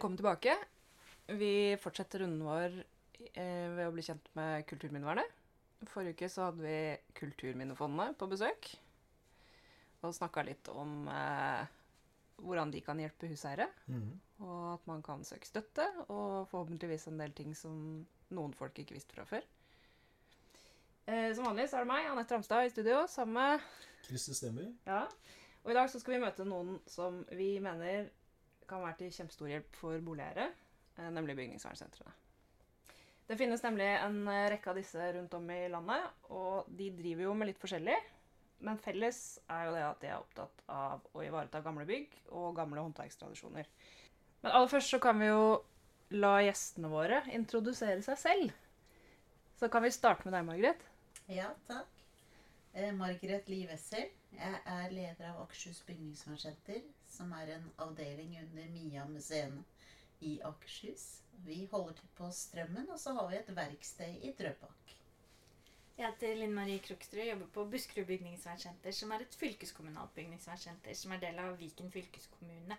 Velkommen tilbake. Vi fortsetter runden vår eh, ved å bli kjent med Kulturminnevernet. Forrige uke så hadde vi Kulturminnefondet på besøk. Og snakka litt om eh, hvordan de kan hjelpe huseiere. Mhm. Og at man kan søke støtte, og forhåpentligvis en del ting som noen folk ikke visste fra før. Eh, som vanlig så er det meg, Anette Ramstad, i studio sammen med Christer stemmer. Ja. Og i dag så skal vi møte noen som vi mener kan være til kjempestor hjelp for boligeiere, eh, nemlig bygningsvernsentrene. Det finnes nemlig en eh, rekke av disse rundt om i landet, og de driver jo med litt forskjellig. Men felles er jo det at de er opptatt av å ivareta gamle bygg og gamle håndverkstradisjoner. Men aller først så kan vi jo la gjestene våre introdusere seg selv. Så kan vi starte med deg, Margaret. Ja, takk. Eh, Margaret Liv Wessel. Jeg er leder av Akershus bygningsvernsenter, som er en avdeling under Mia-museene i Akershus. Vi holder til på Strømmen, og så har vi et verksted i Drøbak. Jeg heter Linn Marie Krokstrud og jobber på Buskerud bygningsvernsenter, som er et fylkeskommunalt bygningsvernsenter som er del av Viken fylkeskommune.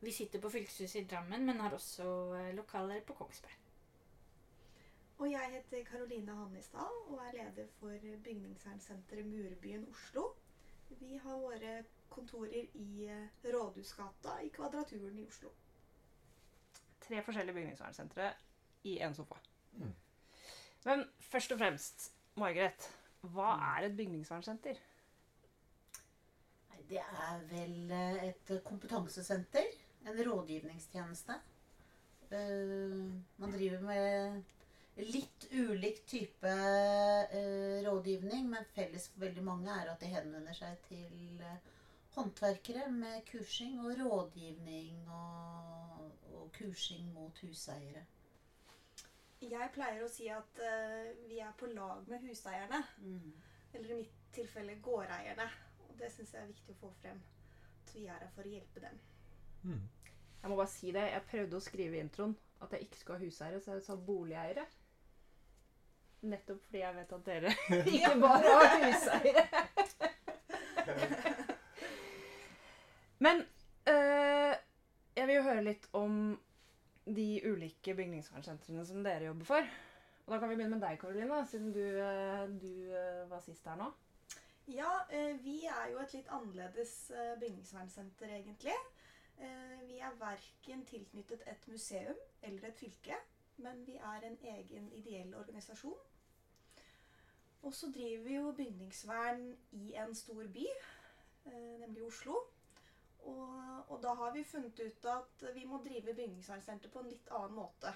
Vi sitter på fylkeshuset i Drammen, men har også eh, lokaler på Kongsberg. Og jeg heter Karoline Hannestad og er leder for bygningsvernsenteret Murbyen Oslo. Vi har våre kontorer i eh, Rådhusgata i Kvadraturen i Oslo. tre forskjellige bygningsvernsentre i én sofa. Mm. Men først og fremst, Margaret, hva er et bygningsvernsenter? Det er vel eh, et kompetansesenter. En rådgivningstjeneste. Eh, Man driver med litt ulik type eh, rådgivning, men felles for veldig mange er at de henvender seg til eh, håndverkere med kursing og rådgivning og, og kursing mot huseiere. Jeg pleier å si at eh, vi er på lag med huseierne. Eller i mitt tilfelle gårdeierne. Og det syns jeg er viktig å få frem. At vi er her for å hjelpe dem. Mm. Jeg må bare si det, jeg prøvde å skrive i introen at jeg ikke skulle ha huseiere, så jeg sa boligeiere. Nettopp fordi jeg vet at dere ikke bare har huseiere. Men øh, jeg vil jo høre litt om de ulike bygningsvernsentrene som dere jobber for. Og da kan vi begynne med deg, Karoline, siden du, øh, du øh, var sist her nå. Ja, eh, vi er jo et litt annerledes eh, bygningsvernsenter, egentlig. Eh, Vi er verken tilknyttet et museum eller et fylke, men vi er en egen ideell organisasjon. Og så driver vi jo bygningsvern i en stor by, eh, nemlig Oslo. Og, og da har vi funnet ut at vi må drive bygningsvernsenter på en litt annen måte.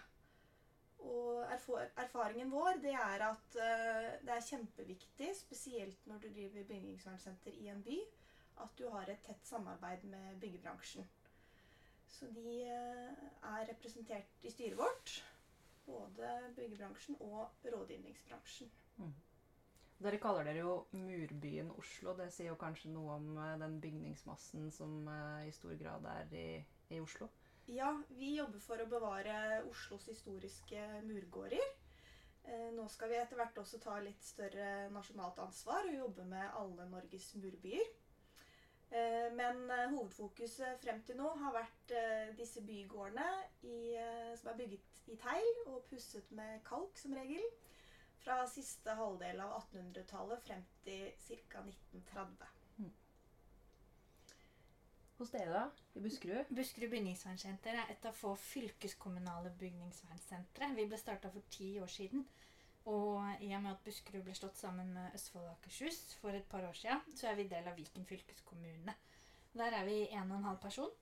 Og erfaringen vår det er at eh, det er kjempeviktig, spesielt når du driver bygningsvernsenter i en by, at du har et tett samarbeid med byggebransjen. Så de eh, er representert i styret vårt. Både byggebransjen og rådgivningsbransjen. Dere kaller dere jo Murbyen Oslo. Det sier jo kanskje noe om eh, den bygningsmassen som eh, i stor grad er i, i Oslo. Ja, vi jobber for å bevare Oslos historiske murgårder. Eh, Nå skal vi etter hvert også ta litt større nasjonalt ansvar og jobbe med alle Norges murbyer. Men hovedfokuset frem til nå har vært disse bygårdene i, som er bygget i tegl og pusset med kalk som regel. Fra siste halvdel av 1800-tallet frem til ca. 1930. Hos dere, da? I Buskerud? Buskerud bygningsvernsenter er et av få fylkeskommunale bygningsvernsentre. Vi ble starta for ti år siden. Og i og med at Buskerud ble slått sammen med Østfold og Akershus for et par år siden, så er vi del av Viken fylkeskommune. Der er vi en og en halv person.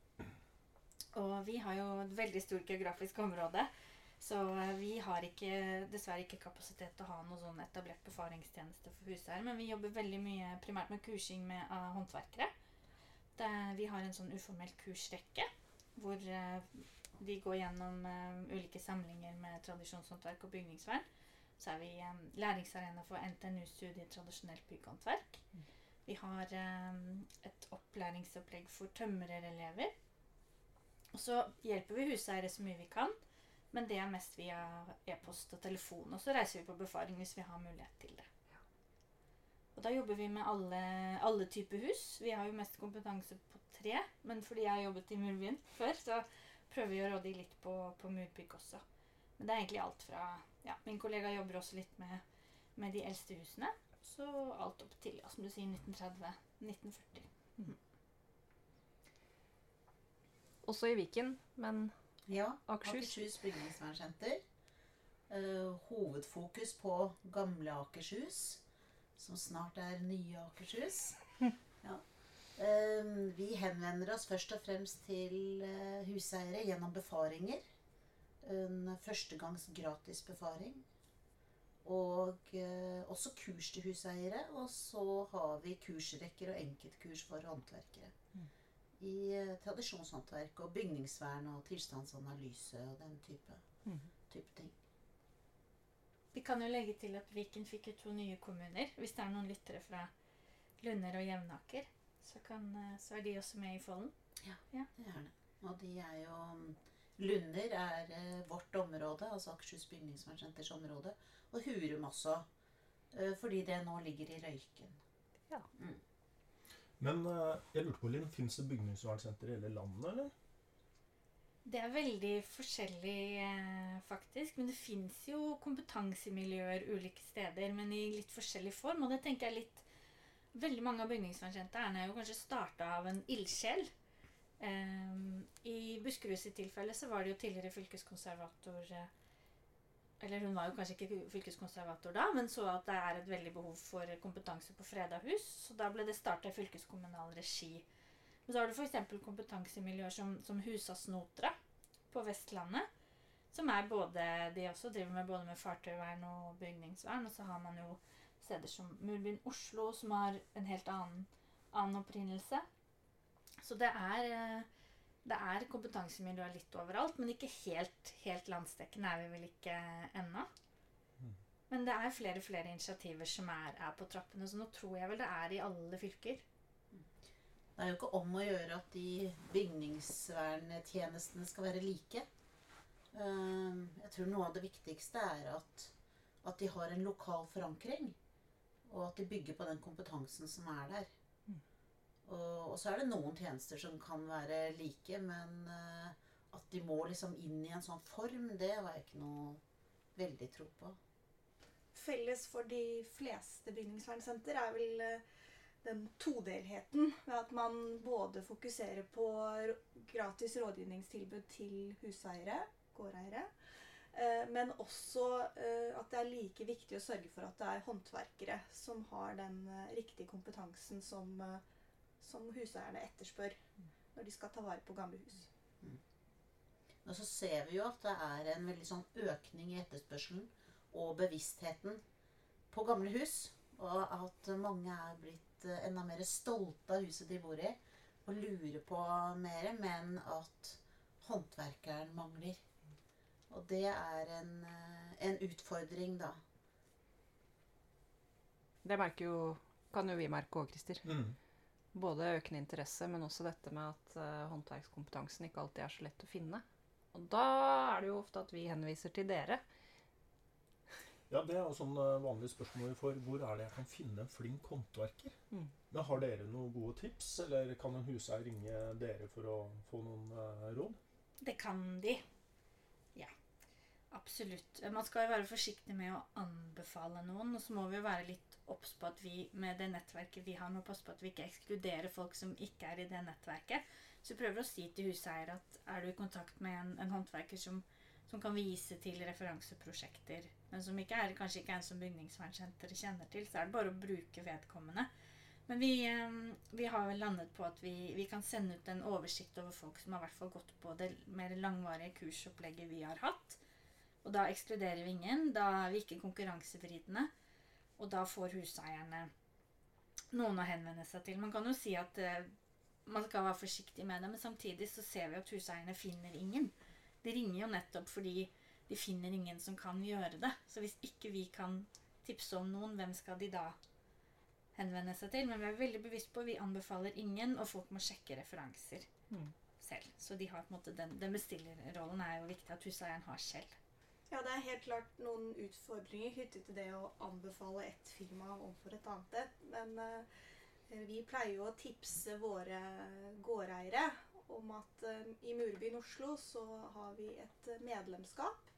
Og vi har jo et veldig stort geografisk område. Så vi har ikke, dessverre ikke kapasitet til å ha noe sånn etablert befaringstjeneste for huseiere. Men vi jobber veldig mye primært med kursing med av håndverkere. Det, vi har en sånn uformell kursrekke hvor uh, de går gjennom uh, ulike samlinger med tradisjonshåndverk og bygningsvern. Så er vi um, læringsarena for NTNU-studiet tradisjonelt bygghåndverk. Vi har um, et opplæringsopplegg for tømrerelever. Og så hjelper vi huseiere så mye vi kan, men det er mest via e-post og telefon. Og så reiser vi på befaring hvis vi har mulighet til det. Og da jobber vi med alle, alle typer hus. Vi har jo mest kompetanse på tre, men fordi jeg har jobbet i Murbyen før, så prøver vi å råde litt på, på murbygg også. Men det er egentlig alt fra ja, Min kollega jobber også litt med, med de eldste husene. Så alt opp til ja, som du sier, 1930-1940. Også i Viken, men Ja, Akershus. Akershus bygningsvernsenter. Uh, hovedfokus på gamle Akershus, som snart er nye Akershus. Ja. Uh, vi henvender oss først og fremst til uh, huseiere gjennom befaringer. En førstegangs gratis befaring. Og eh, også kurs til huseiere. Og så har vi kursrekker og enkeltkurs for håndverkere. I eh, tradisjonshåndverk og bygningsvern og tilstandsanalyse og den type, mm. type ting. Vi kan jo legge til at Viken fikk jo to nye kommuner. Hvis det er noen lyttere fra Lunder og Jevnaker, så, kan, eh, så er de også med i folden. Det er det. Og de er jo Lunder er eh, vårt område, altså Akershus bygningsvernsenters område. Og Hurum også, eh, fordi det nå ligger i Røyken. Men eh, jeg lurte på, Linn, fins det bygningsvernsenter i hele landet, eller? Det er veldig forskjellig, eh, faktisk. Men det fins jo kompetansemiljøer ulike steder, men i litt forskjellig form. Og det tenker jeg litt Veldig mange av bygningsvernsentrene er jo kanskje starta av en ildsjel. Um, I Buskerud sitt tilfelle så var det jo tidligere fylkeskonservator Eller hun var jo kanskje ikke fylkeskonservator da, men så at det er et veldig behov for kompetanse på freda hus. Så da ble det starta i fylkeskommunal regi. Men så har du f.eks. kompetansemiljøer som, som Husasnotra på Vestlandet. Som er både De også driver med både med fartøyvern og bygningsvern. Og så har man jo steder som Murbyen Oslo, som har en helt annen, annen opprinnelse. Så det er, eh, det er kompetansemiljøer litt overalt, men ikke helt, helt landsdekkende er vi vel ikke ennå. Mm. Men det er flere flere initiativer som er, er på trappene, så nå tror jeg vel det er i alle fylker. Det er jo ikke om å gjøre at de bygningsverntjenestene skal være like. Eh, Jeg tror noe av det viktigste er at, at de har en lokal forankring. Og at de bygger på den kompetansen som er der. Og, og så er det noen tjenester som kan være like, men uh, at de må liksom inn i en sånn form, det har jeg ikke noe veldig tro på. Felles for de fleste bygningsvernsenter er vel eh, den todelheten ved at man både fokuserer på gratis rådgivningstilbud til huseiere, gårdeiere, eh, men også at det er like viktig å sørge for at det er håndverkere som har den riktige kompetansen som, som huseierne etterspør når de skal ta vare på gamle hus. Og så ser vi jo at det er en veldig sånn økning i etterspørselen og bevisstheten på gamle hus. Og at mange er blitt eh, enda mer stolte av huset de bor i og lurer på mer, men at håndverkeren mangler. Og det er en, eh, en utfordring, da. det merker jo, kan jo vi merke òg, Christer. Mm. Både økende interesse, men også dette med at uh, håndverkskompetansen ikke alltid er så lett å finne. Og da er det jo ofte at vi henviser til dere. Ja, det er jo sånn eh, vanlig spørsmål vi får. Hvor er det jeg kan finne en flink håndverker? Mm. Men Har dere noen gode tips, eller kan en huseier ringe dere for å få noen uh, råd? Det kan de. Absolutt. Man skal jo være forsiktig med å anbefale noen. Og så må vi jo være litt obs på at vi med det nettverket vi har, må passe på at vi ikke ekskluderer folk som ikke er i det nettverket. Så vi prøver å si til huseier at er du i kontakt med en, en håndverker som, som kan vise til referanseprosjekter, men som ikke er, kanskje ikke er en som bygningsvernsenteret kjenner til, så er det bare å bruke vedkommende. Men vi, eh, vi har vel landet på at vi, vi kan sende ut en oversikt over folk som har hvert fall gått på det mer langvarige kursopplegget vi har hatt. Og da ekskluderer vi ingen. Da er vi ikke konkurransevridende. Og da får huseierne noen å henvende seg til. Man kan jo si at uh, man skal være forsiktig med det, men samtidig så ser vi at huseierne finner ingen. De ringer jo nettopp fordi de finner ingen som kan gjøre det. Så hvis ikke vi kan tipse om noen, hvem skal de da henvende seg til? Men vi er veldig bevisst på vi anbefaler ingen, og folk må sjekke referanser Mm. selv. Så de har på en måte den, den bestillerrollen er jo viktig at huseieren har selv. Ja, det er helt klart noen utfordringer knyttet til det å anbefale ett firma overfor et annet et. Men eh, vi pleier jo å tipse våre gårdeiere om at eh, i Murbyen Oslo så har vi et medlemskap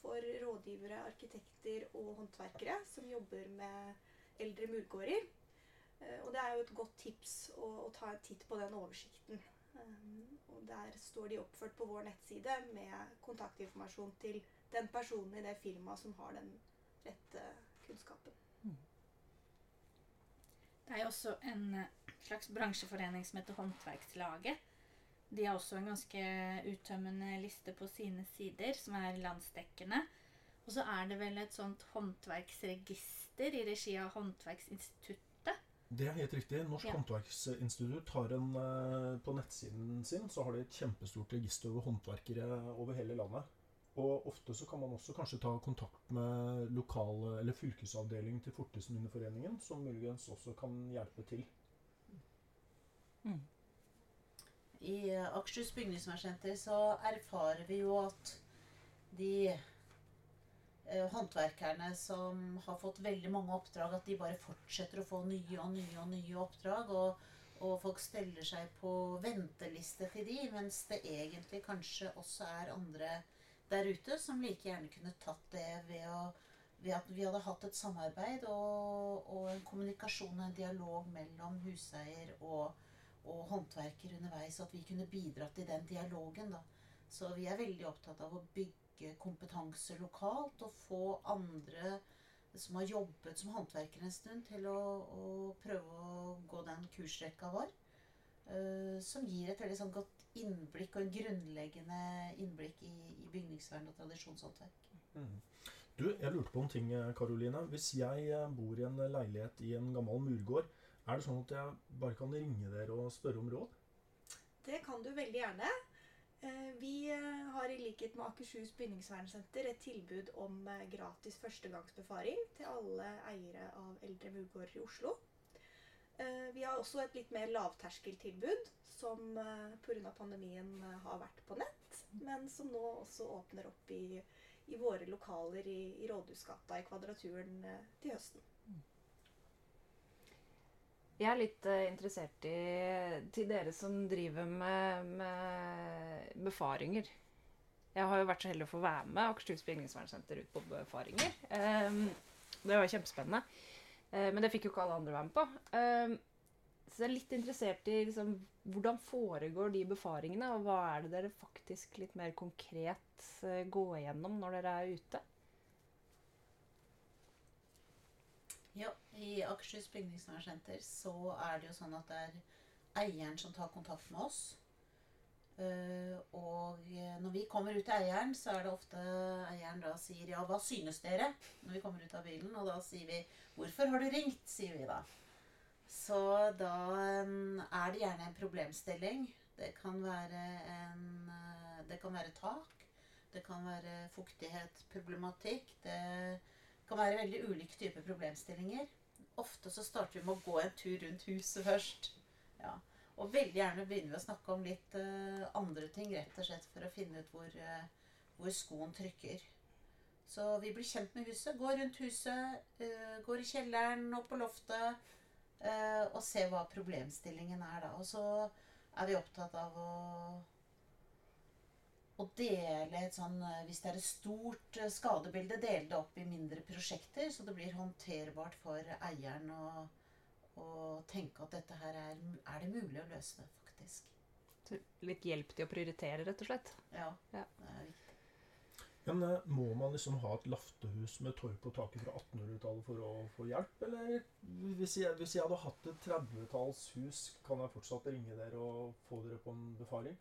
for rådgivere, arkitekter og håndverkere som jobber med eldre murgårder. Eh, og det er jo et godt tips å, å ta en titt på den oversikten. Um, og der står de oppført på vår nettside med kontaktinformasjon til den personen i det firmaet som har den rette kunnskapen. Det er jo også en eh, slags bransjeforening som heter Håndverkslaget. De har også en ganske uttømmende liste på sine sider, som er landsdekkende. Og så er det vel et sånt håndverksregister i regi av Håndverksinstituttet. Det er helt riktig. Norsk Ja. håndverksinstitutt har en eh, På nettsiden sin så har de et kjempestort register over håndverkere over hele landet. Og ofte så kan man også kanskje ta kontakt med lokal- eller fylkesavdelingen til Fortidsminneforeningen, som muligens også kan hjelpe til. I eh, Akershus bygningsvernsenter så erfarer vi jo at de håndverkerne som har fått veldig mange oppdrag, at de bare fortsetter å få nye og nye og nye oppdrag. Og, og folk steller seg på venteliste til de, mens det egentlig kanskje også er andre der ute som like gjerne kunne tatt det ved, å, ved at vi hadde hatt et samarbeid og, og en kommunikasjon og en dialog mellom huseier og, og håndverker underveis, og at vi kunne bidratt i den dialogen. da. Så vi er veldig opptatt av å bygge kompetanse lokalt og få andre som har jobbet som håndverkere en stund, til å, å prøve å gå den kursrekka vår. eh, som gir et veldig sånn godt innblikk og en grunnleggende innblikk i, i bygningsvern og tradisjonshåndverk. Du, jeg lurte på en ting, Karoline. Hvis jeg eh, bor i en leilighet i en gammel murgård, er det sånn at jeg bare kan ringe dere og spørre om råd? Det kan du veldig gjerne. Eh, Vi eh, har i likhet med Akershus bygningsvernsenter et tilbud om eh, gratis førstegangsbefaring til alle eiere av eldre murgårder i Oslo. Vi har også et litt mer lavterskeltilbud som pga. pandemien har vært på nett, men som nå også åpner opp i, i våre lokaler i, i Rådhusgata i Kvadraturen til høsten. Jeg er litt eh, interessert i til dere som driver med, med befaringer. Jeg har jo vært så heldig å få være med Akershus bygningsvernsenter ut på befaringer. Ehm, det var kjempespennende. Eh, men det fikk jo ikke alle andre være med på. Ehm, så jeg er litt interessert i liksom, hvordan foregår de befaringene, og hva er det dere faktisk litt mer konkret eh, går igjennom når dere er ute? Ja, I Akershus bygningsvernsenter så er det jo sånn at det er eieren som tar kontakt med oss. Eh, og eh, når vi kommer ut til eieren, så er det ofte eieren da sier ja, hva synes dere? Når vi kommer ut av bilen, og da sier vi hvorfor har du ringt? sier vi da. Så da eh, er det gjerne en problemstilling. Det kan være en Det kan være tak. Det kan være fuktighet, problematikk. Det kan være veldig ulike typer problemstillinger. Ofte så starter vi med å gå en tur rundt huset først. Ja. Og veldig gjerne begynner vi å snakke om litt uh, andre ting, rett og slett for å finne ut hvor, uh, hvor skoen trykker. Så vi blir kjent med huset, går rundt huset, uh, går i kjelleren, opp på loftet, og ser hva problemstillingen er da. Og så er vi opptatt av å å dele et sånn eh, Hvis det er et stort eh, skadebilde, dele det opp i mindre prosjekter, så det blir håndterbart for eieren å, å tenke at dette her er Er det mulig å løse det, faktisk? Så litt hjelp til å prioritere, rett og slett. Ja. Ja. Det er viktig. Men eh, må man liksom ha et laftehus med torv på taket fra 1800-tallet for å få hjelp? Eller hvis jeg, hvis jeg hadde hatt et 30-tallshus, kan jeg fortsatt ringe dere og få dere på en befaring?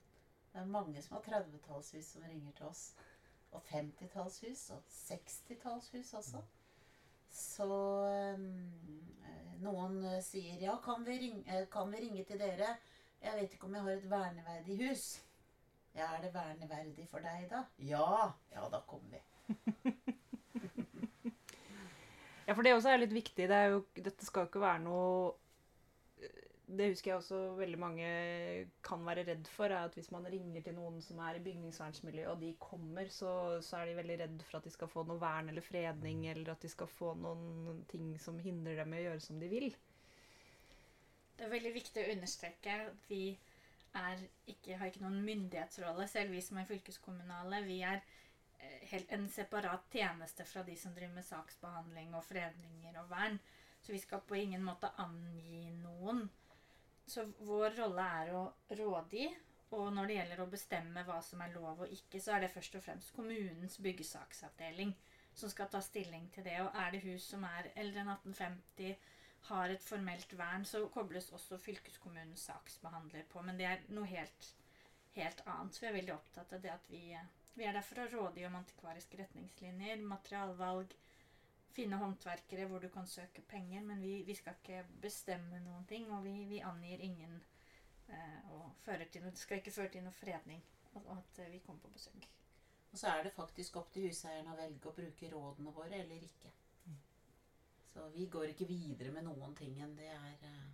Det er mange som har 30-tallshus som ringer til oss. Og 50-tallshus og 60-tallshus også. Så eh, noen eh, sier ja, kan vi, ringe, eh, kan vi ringe til dere? Jeg vet ikke om jeg har et verneverdig hus. Ja, er det verneverdig for deg, da? Ja. Ja, da kommer vi. Ja, for det også er litt viktig. Det jo, dette skal jo ikke være noe Det husker jeg også veldig mange kan være redd for, er at hvis man ringer til noen som er i bygningsvernsmiljøet, og de kommer, så, så er de veldig redd for at de skal få noe vern eller fredning, eller at de skal få noen ting som hindrer dem i å gjøre som de vil. Det er veldig viktig å understreke at vi er ikke, har ikke noen myndighetsrolle, selv vi som er fylkeskommunale. Vi er eh, helt en separat tjeneste fra de som driver med saksbehandling og fredninger og vern. Så vi skal på ingen måte angi noen. Så vår rolle er å rådgi. Og når det gjelder å bestemme hva som er lov og ikke, så er det først og fremst kommunens byggesaksavdeling som skal ta stilling til det. Og er det hus som er eldre enn 1850, har et formelt vern, så kobles også fylkeskommunens saksbehandler på. Men det er noe helt, helt annet. Så vi er veldig opptatt av det at vi, vi er der for å rådgi om antikvariske retningslinjer, materialvalg, finne håndverkere hvor du kan søke penger. Men vi, vi skal ikke bestemme noen ting, og vi, vi angir ingen eh, og fører til noe, det skal ikke føre til noe fredning. Og at eh, vi kommer på besøk. Og så er det faktisk opp til huseierne å velge å bruke rådene våre eller ikke. Så vi går ikke videre med noen ting enn det er eh,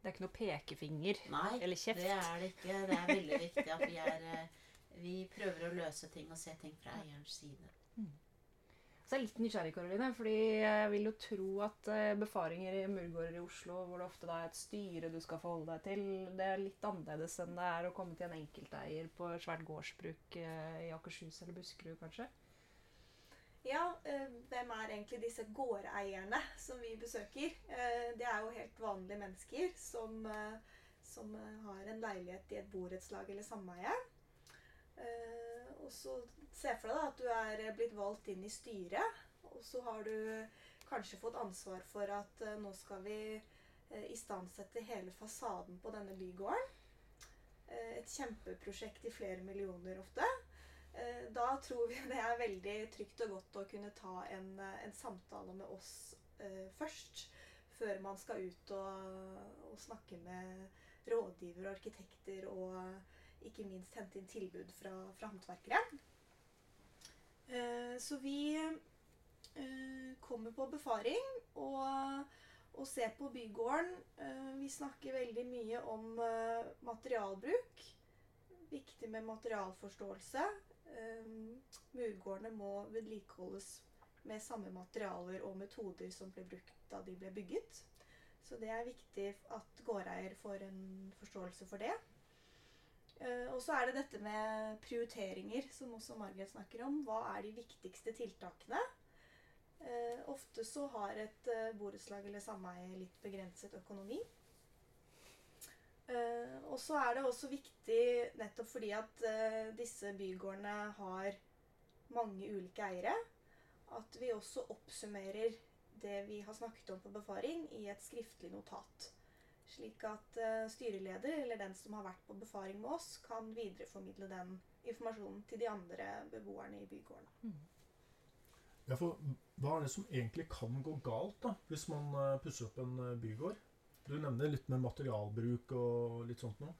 Det er ikke noe pekefinger Nei, eller kjeft. det er det ikke. Det er veldig viktig at vi er eh, Vi prøver å løse ting og se ting fra eierens side. Så jeg er litt nysgjerrig, Karoline, fordi jeg vil jo tro at eh, befaringer i murgårder i Oslo, hvor det ofte da er et styre du skal forholde deg til, det er litt annerledes enn det er å komme til en enkelteier på svært gårdsbruk eh, i Akershus eller Buskerud, kanskje. Ja, eh, hvem er egentlig disse gårdeierne som vi besøker? Det er jo helt vanlige mennesker som, som har en leilighet i et borettslag eller sameie. Og så se for deg da at du er blitt valgt inn i styret, og så har du kanskje fått ansvar for at eh, nå skal vi eh, istandsette hele fasaden på denne bygården. Eh, et kjempeprosjekt i flere millioner ofte. Da tror vi det er veldig trygt og godt å kunne ta en, en samtale med oss først. Før man skal ut og, og snakke med rådgiver og arkitekter og ikke minst hente inn tilbud fra, fra håndverkere. Eh, så vi eh, kommer på befaring og, og ser på bygården. Eh, vi snakker veldig mye om materialbruk. Viktig med materialforståelse. Murgårdene må vedlikeholdes med samme materialer og metoder som ble brukt da de ble bygget. Så det er viktig at gårdeier får en forståelse for det. Eh, og så er det dette med prioriteringer, som også Margaret snakker om. Hva er de viktigste tiltakene? Eh, ofte så har et uh, borettslag eller sameie litt begrenset økonomi. Eh, og så er det også viktig, nettopp fordi at eh, disse bygårdene har mange ulike eiere, at vi også oppsummerer det vi har snakket om på befaring, i et skriftlig notat. Slik at eh, styreleder, eller den som har vært på befaring med oss, kan videreformidle den informasjonen til de andre beboerne i bygården. Ja, for hva er det som egentlig kan gå galt da, hvis man eh, pusser opp en eh, bygård? Du nevner litt med materialbruk og litt sånt noe.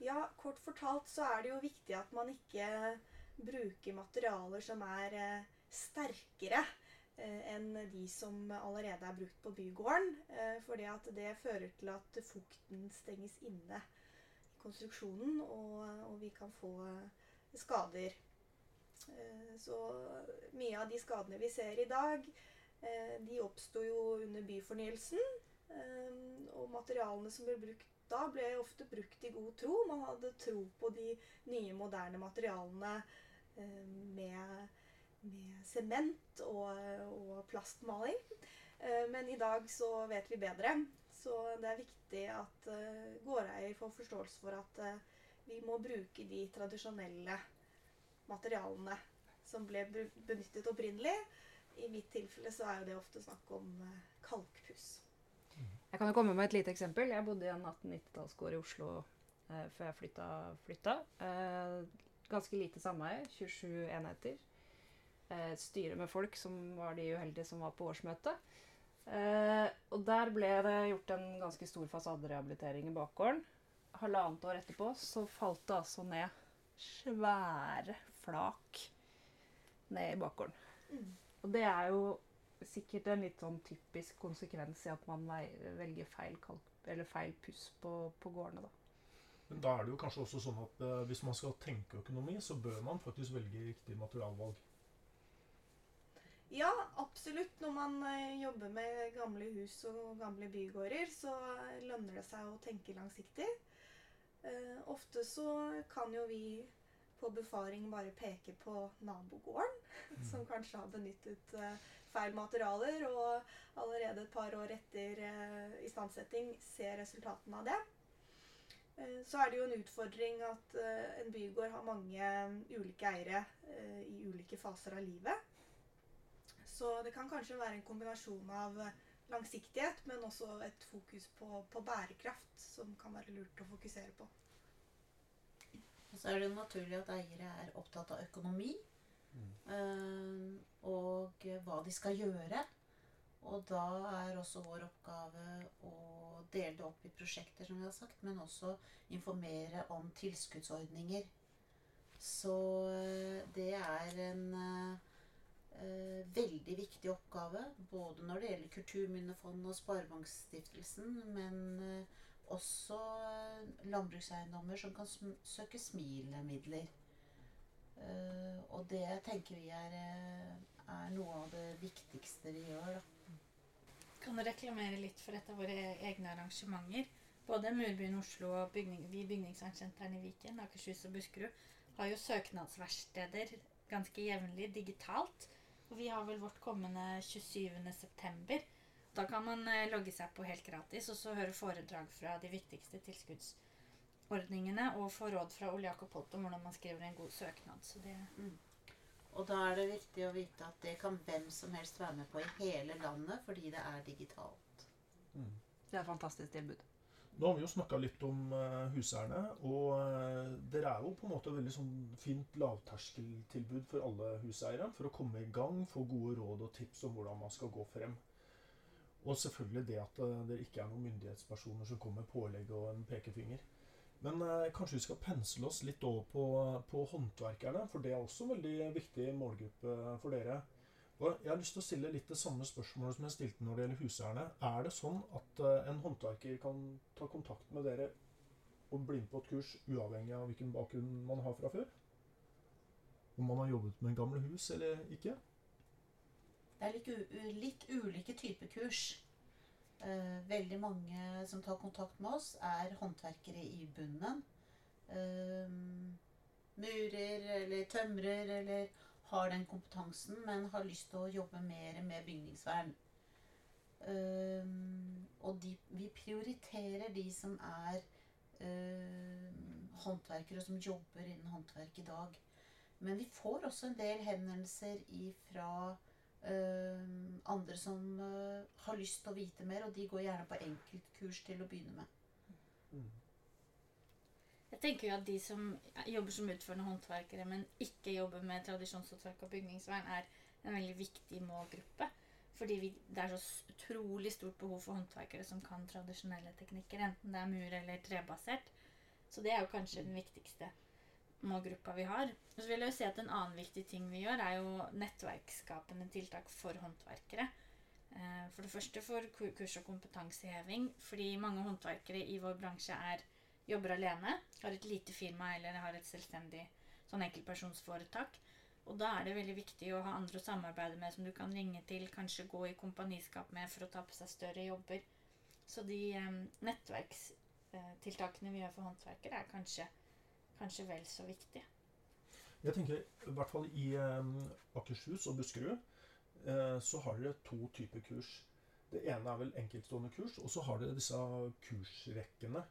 Ja, kort fortalt så er det jo viktig at man ikke bruker materialer som er sterkere enn de som allerede er brukt på bygården. Eh, fordi at det fører til at fukten stenges inne i konstruksjonen, og, og vi kan få eh, skader. Eh, så mye av de skadene vi ser i dag, eh, de oppsto jo under byfornyelsen. Eh, og materialene som ble brukt da, ble ofte brukt i god tro. Man hadde tro på de nye, moderne materialene eh, med, med sement og, og plastmaling. Eh, men i dag så vet vi bedre. Så det er viktig at eh, gårdeier får forståelse for at eh, vi må bruke de tradisjonelle materialene som ble benyttet opprinnelig. I mitt tilfelle så er jo det ofte snakk om kalkpuss. Jeg kan jo komme med et lite eksempel. Jeg bodde i en 1890-tallsgård i Oslo eh, før jeg flytta. flytta. Eh, ganske lite sameie, 27 enheter. Eh, et styre med folk som var de uheldige som var på årsmøte. Eh, og der ble det gjort en ganske stor fasaderehabilitering i bakgården. Halvannet år etterpå så falt det altså ned svære flak ned i bakgården. Mm. Og det er jo sikkert en litt sånn typisk konsekvens i at man velger feil, kalk, eller feil puss på, på gårdene. da. Men da er det jo kanskje også sånn at eh, hvis man skal tenke økonomi, så bør man faktisk velge riktig materialvalg. Ja, absolutt. Når man eh, jobber med gamle hus og gamle bygårder, så lønner det seg å tenke langsiktig. Eh, ofte så kan jo vi på befaring bare peke på nabogården, som kanskje har benyttet eh, feil materialer, og allerede et par år etter eh, istandsetting ser resultatene av det. Eh, så er det jo en utfordring at eh, en bygård har mange ulike eiere eh, i ulike faser av livet. Så det kan kanskje være en kombinasjon av eh, langsiktighet, men også et fokus på, på bærekraft, som kan være lurt å fokusere på. Og så er det jo naturlig at eiere er opptatt av økonomi. eh, og hva de skal gjøre. Og da er også vår oppgave å dele det opp i prosjekter, som vi har sagt, men også informere om tilskuddsordninger. Så eh, det er en eh, veldig viktig oppgave, både når det gjelder Kulturminnefondet og Sparebankstiftelsen, men eh, også eh, landbrukseiendommer som kan sm søke SMIL-midler. Eh, og det tenker vi er, eh, er noe av det viktigste vi gjør. Da. Kan du reklamere litt for et av våre egne arrangementer? Både Murbyen Oslo og bygning, vi bygningsvernsentrene i Viken, Akershus og Buskerud har jo søknadsverksteder ganske jevnlig digitalt. Og vi har vel vårt kommende 27. september. Da kan man eh, logge seg på helt gratis og så høre foredrag fra de viktigste tilskuddsordningene og få råd fra Ole Jakob Holt om hvordan man skriver en god søknad. Så det Og da er det viktig å vite at det kan hvem som helst være med på i hele landet, fordi det er digitalt. Mm. Det er et fantastisk tilbud. Nå har vi jo snakka litt om eh, huseierne, og eh, dere er jo på en måte veldig sånn fint lavterskeltilbud for alle huseiere. For å komme i gang, få gode råd og tips om hvordan man skal gå frem. Og selvfølgelig det at det dere ikke er noen myndighetspersoner som kommer med pålegg og en pekefinger. Men eh, kanskje vi skal pensle oss litt over på, på håndverkerne, for det er også en veldig viktig målgruppe for dere. Og jeg har lyst til å stille litt det samme spørsmålet som jeg stilte når det gjelder huseierne. Er det sånn at eh, en håndverker kan ta kontakt med dere og bli med på et kurs uavhengig av hvilken bakgrunn man har fra før? Om man har jobbet med gamle hus eller ikke? Det er litt, litt ulike typer kurs. Eh, veldig mange som tar kontakt med oss, er håndverkere i bunnen. Eh, murer eller tømrer eller har den kompetansen, men har lyst til å jobbe mer med bygningsvern. Eh, og de, vi prioriterer de som er eh, håndverkere som jobber innen håndverk i dag. Men vi får også en del henvendelser fra eh, andre som uh, har lyst til å vite mer, og de går gjerne på enkeltkurs til å begynne med. Jeg tenker jo at de som jobber som utførende håndverkere, men ikke jobber med tradisjonshåndverk og bygningsvern, er en veldig viktig målgruppe. Fordi vi, det er så utrolig stort behov for håndverkere som kan tradisjonelle teknikker, enten det er mur- eller trebasert. Så det er jo kanskje den viktigste målgruppa vi har. Og så vil jeg jo si at En annen viktig ting vi gjør, er jo nettverksskapende tiltak for håndverkere. Eh, For det første for kurs- og kompetanseheving, fordi mange håndverkere i vår bransje er jobber alene, har et lite firma eller har et selvstendig sånn enkeltpersonsforetak. Og da er det veldig viktig å ha andre å samarbeide med som du kan ringe til, kanskje gå i kompaniskap med for å ta på seg større jobber. Så de eh, nettverkstiltakene vi gjør for håndverkere, er kanskje, kanskje vel så viktige. Jeg tenker i hvert fall i eh, Akershus og Buskerud eh, så har dere to typer kurs. Det ene er vel enkeltstående kurs, og så har dere disse kursrekkene.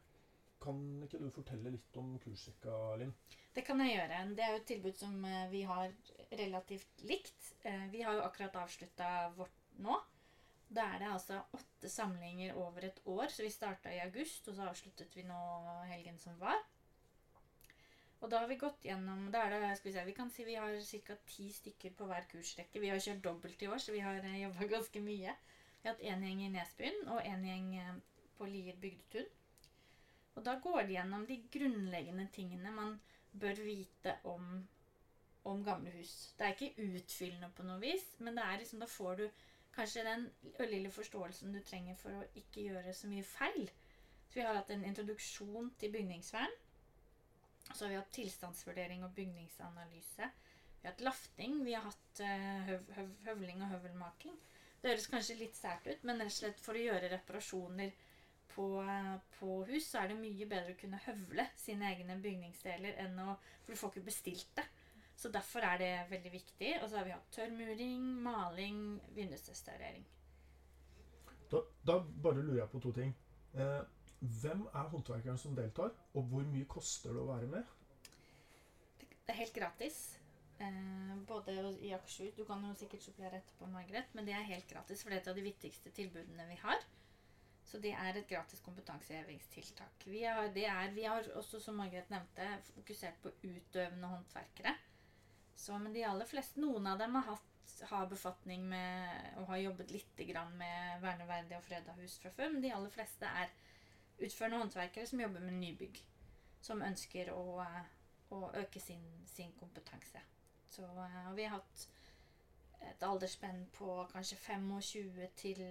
Kan ikke du fortelle litt om kursrekka, Linn? Det kan jeg gjøre. Det er jo et tilbud som eh, vi har relativt likt. Eh, Vi har jo akkurat avslutta vårt nå. Da er det altså åtte samlinger over et år. Så vi starta i august, og så avsluttet vi nå helgen som var. Og da har vi gått gjennom da er det, skal Vi se, vi kan si vi har ca. ti stykker på hver kursrekke. Vi har kjørt dobbelt i år, så vi har jobba ganske mye. Vi har hatt én gjeng i Nesbyen og én gjeng eh, på Lier bygdetun. Og da går de gjennom de grunnleggende tingene man bør vite om, om gamle hus. Det er ikke utfyllende på noe vis, men liksom, da får du kanskje den lille forståelsen du trenger for å ikke gjøre så mye feil. Så vi har hatt en introduksjon til bygningsvern. Så har vi hatt tilstandsvurdering og bygningsanalyse. Vi har hatt lafting. Vi har hatt eh, høv, høv, høvling og høvelmaking. Det høres kanskje litt sært ut, men rett og slett for å gjøre reparasjoner på, på hus, så er det mye bedre å kunne høvle sine egne bygningsdeler enn å For du får ikke bestilt det. Så derfor er det veldig viktig. Og så har vi hatt tørrmuring, maling, vindusrestaurering. Da, da bare lurer jeg på to ting. Eh, hvem er håndverkeren som deltar, og hvor mye koster det å være med? Det er helt gratis. Eh, både i Akershus Du kan jo sikkert supplere etterpå, Margaret, men det er helt gratis, for det er et av de viktigste tilbudene vi har. Så det er et gratis kompetansehevingstiltak. Vi har, er, vi har også, som Margaret nevnte, fokusert på utøvende håndverkere. Så, men de aller fleste, noen av dem har, hatt, har befatning med og har jobbet litt med verneverdige og freda hus fra før, men de aller fleste er utførende håndverkere som jobber med nybygg. Som ønsker å, å øke sin, sin kompetanse. Så og vi har hatt et aldersspenn på kanskje 25 til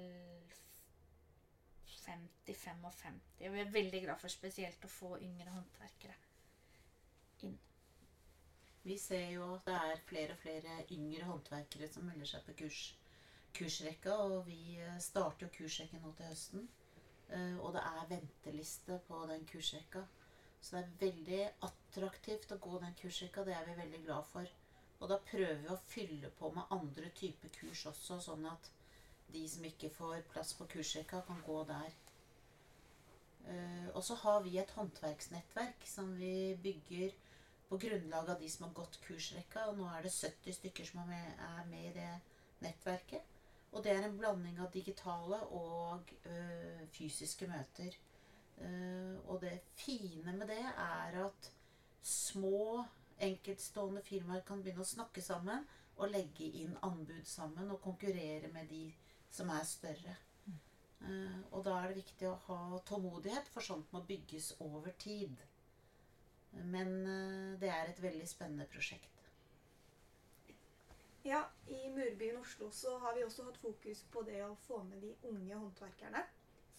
50-55. Og vi er veldig glad for spesielt å få yngre håndverkere inn. Vi ser jo at det er flere og flere yngre håndverkere som melder seg på kurs, kursrekka, og vi eh, starter jo kursrekken nå til høsten. Eh, Og det er venteliste på den kursrekka. Så det er veldig attraktivt å gå den kursrekka. Det er vi veldig glad for. Og da prøver vi å fylle på med andre typer kurs også, sånn at de som ikke får plass på kursrekka, kan gå der. Eh, Og så har vi et håndverksnettverk som vi bygger på grunnlag av de som har gått kursrekka. Og nå er det 70 stykker som er med, i det nettverket. Og det er en blanding av digitale og ø, fysiske møter. Uh, og det fine med det er at små, enkeltstående firmaer kan begynne å snakke sammen og legge inn anbud sammen og konkurrere med de som er større. Uh, og da er det viktig å ha tålmodighet, for sånt må bygges over tid. Men uh, det er et veldig spennende prosjekt. Ja, i Murbyen Oslo så har vi også hatt fokus på det å få med de unge håndverkerne.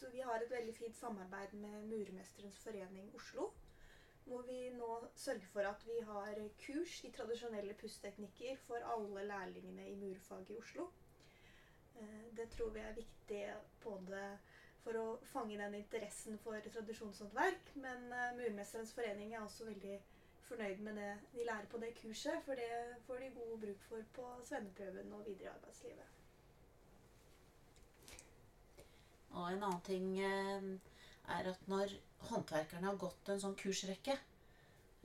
Så vi har et veldig fint samarbeid med Murmesterens forening Oslo. Hvor vi nå sørger for at vi har kurs i tradisjonelle pussteknikker for alle lærlingene i murfaget i Oslo. Eh, Det tror vi er viktig både for å fange den interessen for tradisjonshåndverk, men eh, Murmesterens forening er også veldig fornøyd med det de lærer på det kurset, for det får de god bruk for på svenneprøven og videre i arbeidslivet. Og en annen ting eh, er at når håndverkerne har gått en sånn kursrekke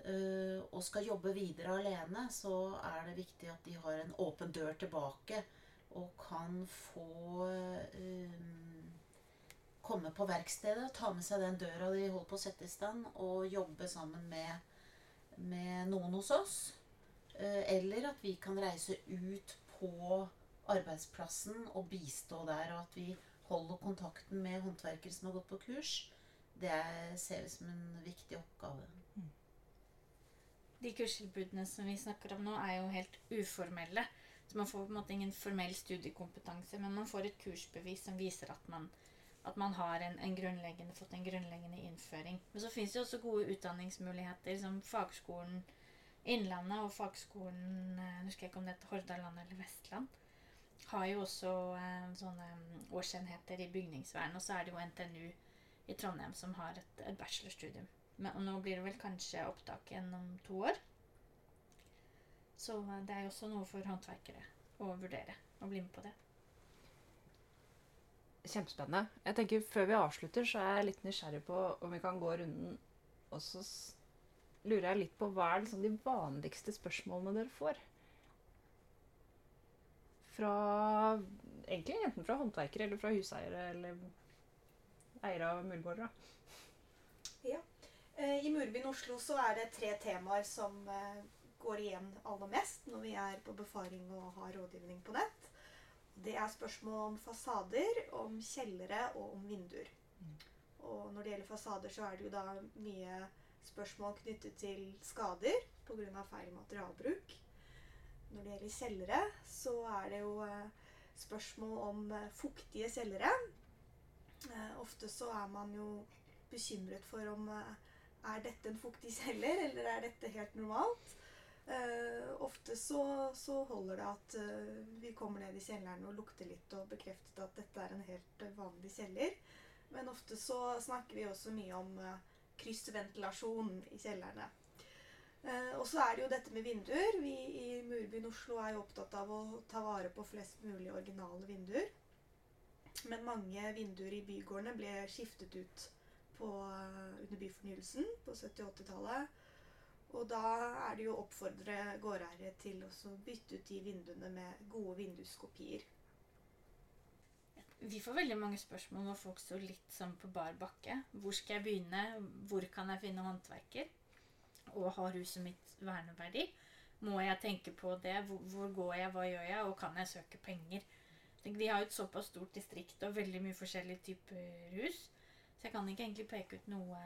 og skal jobbe videre alene, så er det viktig at de har en åpen dør tilbake og kan få um, komme på verkstedet ta med seg den døra de holder på å sette i stand, og jobbe sammen med, med noen hos oss. Eh, eller at vi kan reise ut på arbeidsplassen og bistå der, og at vi holder kontakten med håndverkere som har gått på kurs. Det er- ser vi som en viktig oppgave. De kurstilbudene som vi snakker om nå, er jo helt uformelle. Så man får på en måte ingen formell studiekompetanse, men man får et kursbevis som viser at man, at man har en, en grunnleggende, fått en grunnleggende innføring. Men så fins det også gode utdanningsmuligheter som Fagskolen Innlandet og Fagskolen jeg husker ikke om det heter Hordaland eller Vestland. Har jo også eh, sånne mm, årsenheter i bygningsvern. Og så er det jo NTNU i Trondheim som har et, et bachelorstudium. Men, og nå blir det vel kanskje opptak igjen om to år. Så eh, det er jo også noe for håndverkere å vurdere å bli med på det. Kjempespennende. Jeg tenker Før vi avslutter, så er jeg litt nysgjerrig på om vi kan gå runden. Og så lurer jeg litt på hva er liksom de vanligste spørsmålene dere får? Fra Egentlig enten fra håndverkere eller fra huseiere eller eiere av murgårder. da. Eh, I Murbyen Oslo så er det tre temaer som eh, går igjen aller mest når vi er på befaring og har rådgivning på nett. Det er spørsmål om fasader, om kjellere og om vinduer. Og når det gjelder fasader, så er det jo da mye spørsmål knyttet til skader pga. feil materialbruk. Når det gjelder kjellere, så er det jo eh, spørsmål om eh, fuktige kjellere. Eh, ofte så er man jo bekymret for om er dette en fuktig kjeller, eller er dette helt normalt? Eh, ofte så, så holder det at eh, vi kommer ned i kjelleren og lukter litt og bekrefter at dette er en helt eh, vanlig kjeller. Men ofte så snakker vi også mye om eh, kryssventilasjon i kjellerne. Og så er det jo dette med vinduer. Vi i Murbyen Oslo er jo opptatt av å ta vare på flest mulig originale vinduer. Men mange vinduer i bygårdene ble skiftet ut på, under byfornyelsen på 70- og 80-tallet. Og da er det jo å oppfordre gårdeiere til å bytte ut de vinduene med gode vinduskopier. Vi får veldig mange spørsmål når folk står litt sånn på bar bakke. Hvor skal jeg begynne? Hvor kan jeg finne håndverker? Og har huset mitt verneverdi? Må jeg tenke på det? Hvor, går jeg? Hva gjør jeg? Og kan jeg søke penger? Vi har jo et såpass stort distrikt og veldig mye forskjellige typer hus. Så jeg kan ikke egentlig peke ut noe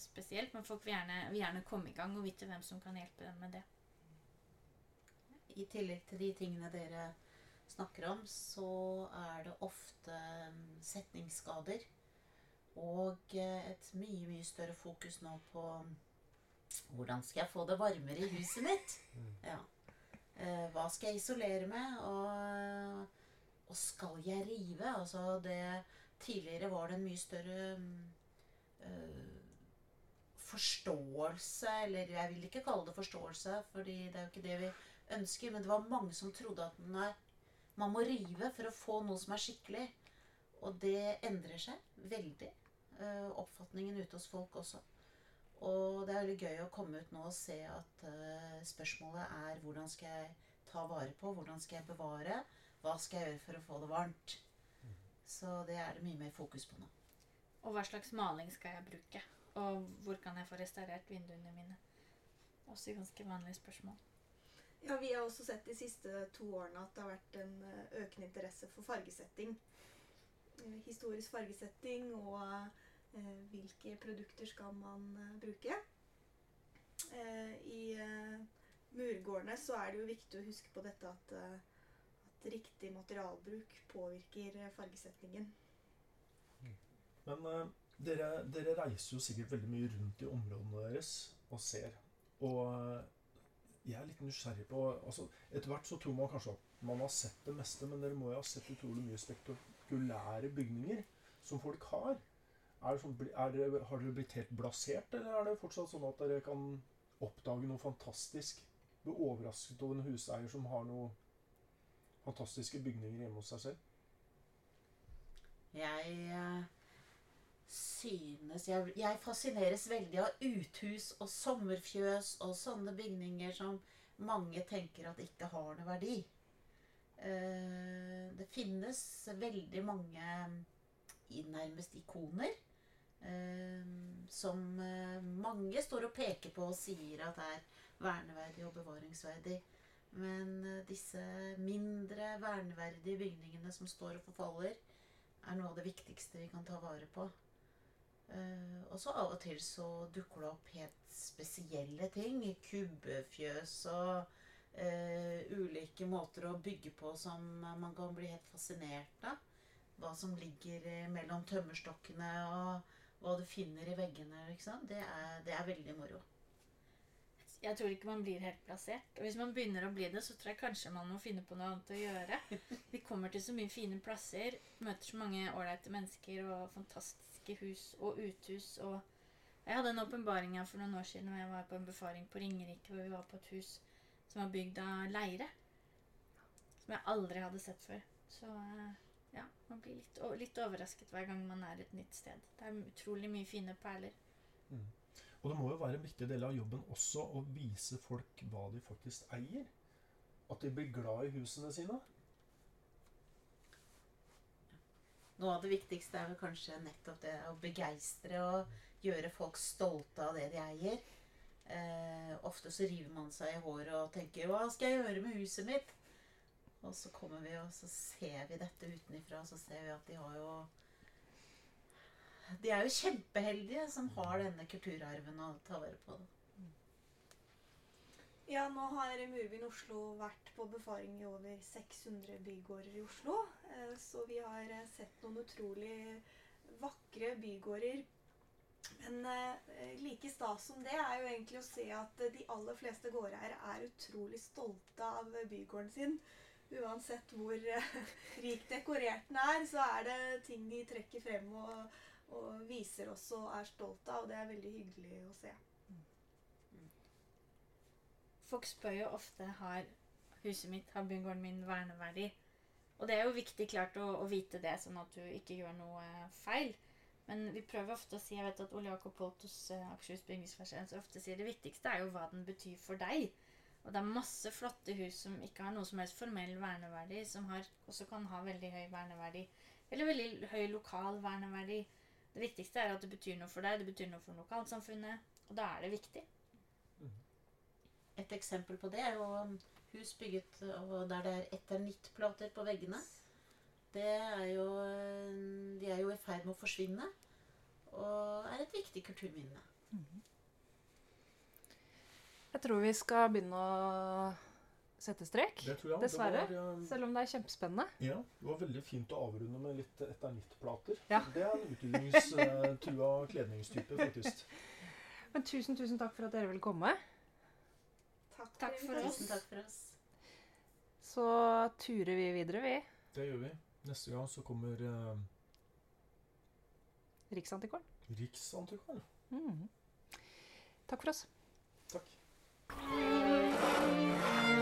spesielt, men folk vil gjerne, vil gjerne komme i gang og vite hvem som kan hjelpe dem med det. I tillegg til de tingene dere snakker om, så er det ofte mm, setningsskader. Og eh, et mye, mye større fokus nå på mm, hvordan skal jeg få det varmere i huset mitt? Ja. Eh, Hva skal jeg isolere med? Og, og skal jeg rive? Altså det Tidligere var det en mye større eh, forståelse Eller jeg vil ikke kalle det forståelse, fordi det er jo ikke det vi ønsker. Men det var mange som trodde at nei, man må rive for å få noe som er skikkelig. Og det endrer seg veldig. Øh, oppfatningen ute hos folk også. Og det er veldig gøy å komme ut nå og se at eh, spørsmålet er hvordan skal jeg ta vare på, hvordan skal jeg bevare, hva skal jeg gjøre for å få det varmt. Så det er det mye mer fokus på nå. Og hva slags maling skal jeg bruke? Og hvor kan jeg få restaurert vinduene mine? Også ganske vanlige spørsmål. Ja, Vi har også sett de siste to årene at det har vært en eh, økende interesse for fargesetting. Eh, Historisk fargesetting og eh, hvilke produkter skal man eh, bruke. Eh, I eh, murgårdene så er det jo viktig å huske på dette at, eh, riktig materialbruk påvirker eh, fargesetningen. Men uh, dere, dere reiser jo sikkert veldig mye rundt i områdene deres og ser. Og uh, jeg er litt nysgjerrig på altså, Etter hvert så tror man kanskje at man har sett det meste, men dere må jo ha sett utrolig mye spektakulære bygninger som folk har. Er sånn, er har dere blitt helt blasert, eller er det fortsatt sånn at dere kan oppdage noe fantastisk? Bli overrasket over en huseier som har noen fantastiske bygninger hjemme hos seg selv? Jeg eh, synes jeg, jeg fascineres veldig av uthus og sommerfjøs og sånne bygninger som mange tenker at ikke har noe verdi. Eh, det finnes veldig mange nærmest ikoner eh, som eh, mange står og peker på og sier at er verneverdig og bevaringsverdig. Men eh, disse mindre verneverdige bygningene som står og forfaller, er noe av det viktigste vi kan ta vare på. Eh, og så av og til så dukker det opp helt spesielle ting. Kubbefjøs og Uh, ulike måter å bygge på som man kan bli helt fascinert av. Hva som ligger mellom tømmerstokkene og hva du finner i veggene. Det, er, det er veldig moro. Jeg tror ikke man blir helt plassert. Og hvis man begynner å bli det, så tror jeg kanskje man må finne på noe annet å gjøre. Vi kommer til så mye fine plasser, møter så mange ålreite mennesker og fantastiske hus og uthus. og Jeg hadde en åpenbaring her for noen år siden hvor jeg var på en befaring på Ringerike, hvor vi var på et hus som var bygd av leire. Som jeg aldri hadde sett før. Så eh, ja, man blir litt, litt overrasket hver gang man er et nytt sted. Det er utrolig mye fine perler. Og det må jo være en viktig del av jobben også å vise folk hva de faktisk eier. At de blir glad i husene sine. Noe av det viktigste er vel kanskje nettopp det å begeistre og gjøre folk stolte av det de eier. Eh, ofte så river man seg i håret og tenker 'Hva skal jeg gjøre med huset mitt?' Og så kommer vi og så ser vi dette utenifra, så ser vi at de har jo De er jo kjempeheldige som har denne kulturarven å ta vare på. Ja, nå har Murbyen Oslo vært på befaring i over 600 bygårder i Oslo. Eh, Så vi har eh, sett noen utrolig vakre bygårder. Men eh, like stas som det er jo egentlig å se at de aller fleste gårdeiere er utrolig stolte av bygården sin. Uansett hvor rikt dekorert den er, så er det ting de trekker frem og, og viser oss og er stolt av. Og det er veldig hyggelig å se. Folk spør jo ofte har huset mitt, har bygården min verneverdi. Og det er jo viktig klart å, å vite det, sånn at du ikke gjør noe eh, feil. Men vi prøver ofte å si jeg vet at Ole Jakob Poltos uh, Akershus ofte sier det viktigste er jo hva den betyr for deg. Og det er masse flotte hus som ikke har noe som helst formell verneverdi, som har, også kan ha veldig høy verneverdi. Eller veldig høy lokal verneverdi. Det viktigste er at det betyr noe for deg, det betyr noe for lokalsamfunnet. Og da er det viktig. Et eksempel på det er jo hus bygget og der det er eternittplater på veggene. Det er jo, de er jo i ferd med å forsvinne, og er et viktig kulturminne. Jeg tror vi skal begynne å sette strek. Det tror jeg. Dessverre. Det var, eh, Selv om det er kjempespennende. ja, det var veldig fint å avrunde med litt eternittplater. Ja. Det er en utviklingstrua kledningstype, faktisk. Men tusen, tusen takk for at dere ville komme. Takk, Takk for oss. Takk for oss. Så turer vi videre, vi. Det gjør vi. Neste gang så kommer uh... Riksantikvaren. Riksantikvaren. Mm. Takk for oss. Takk.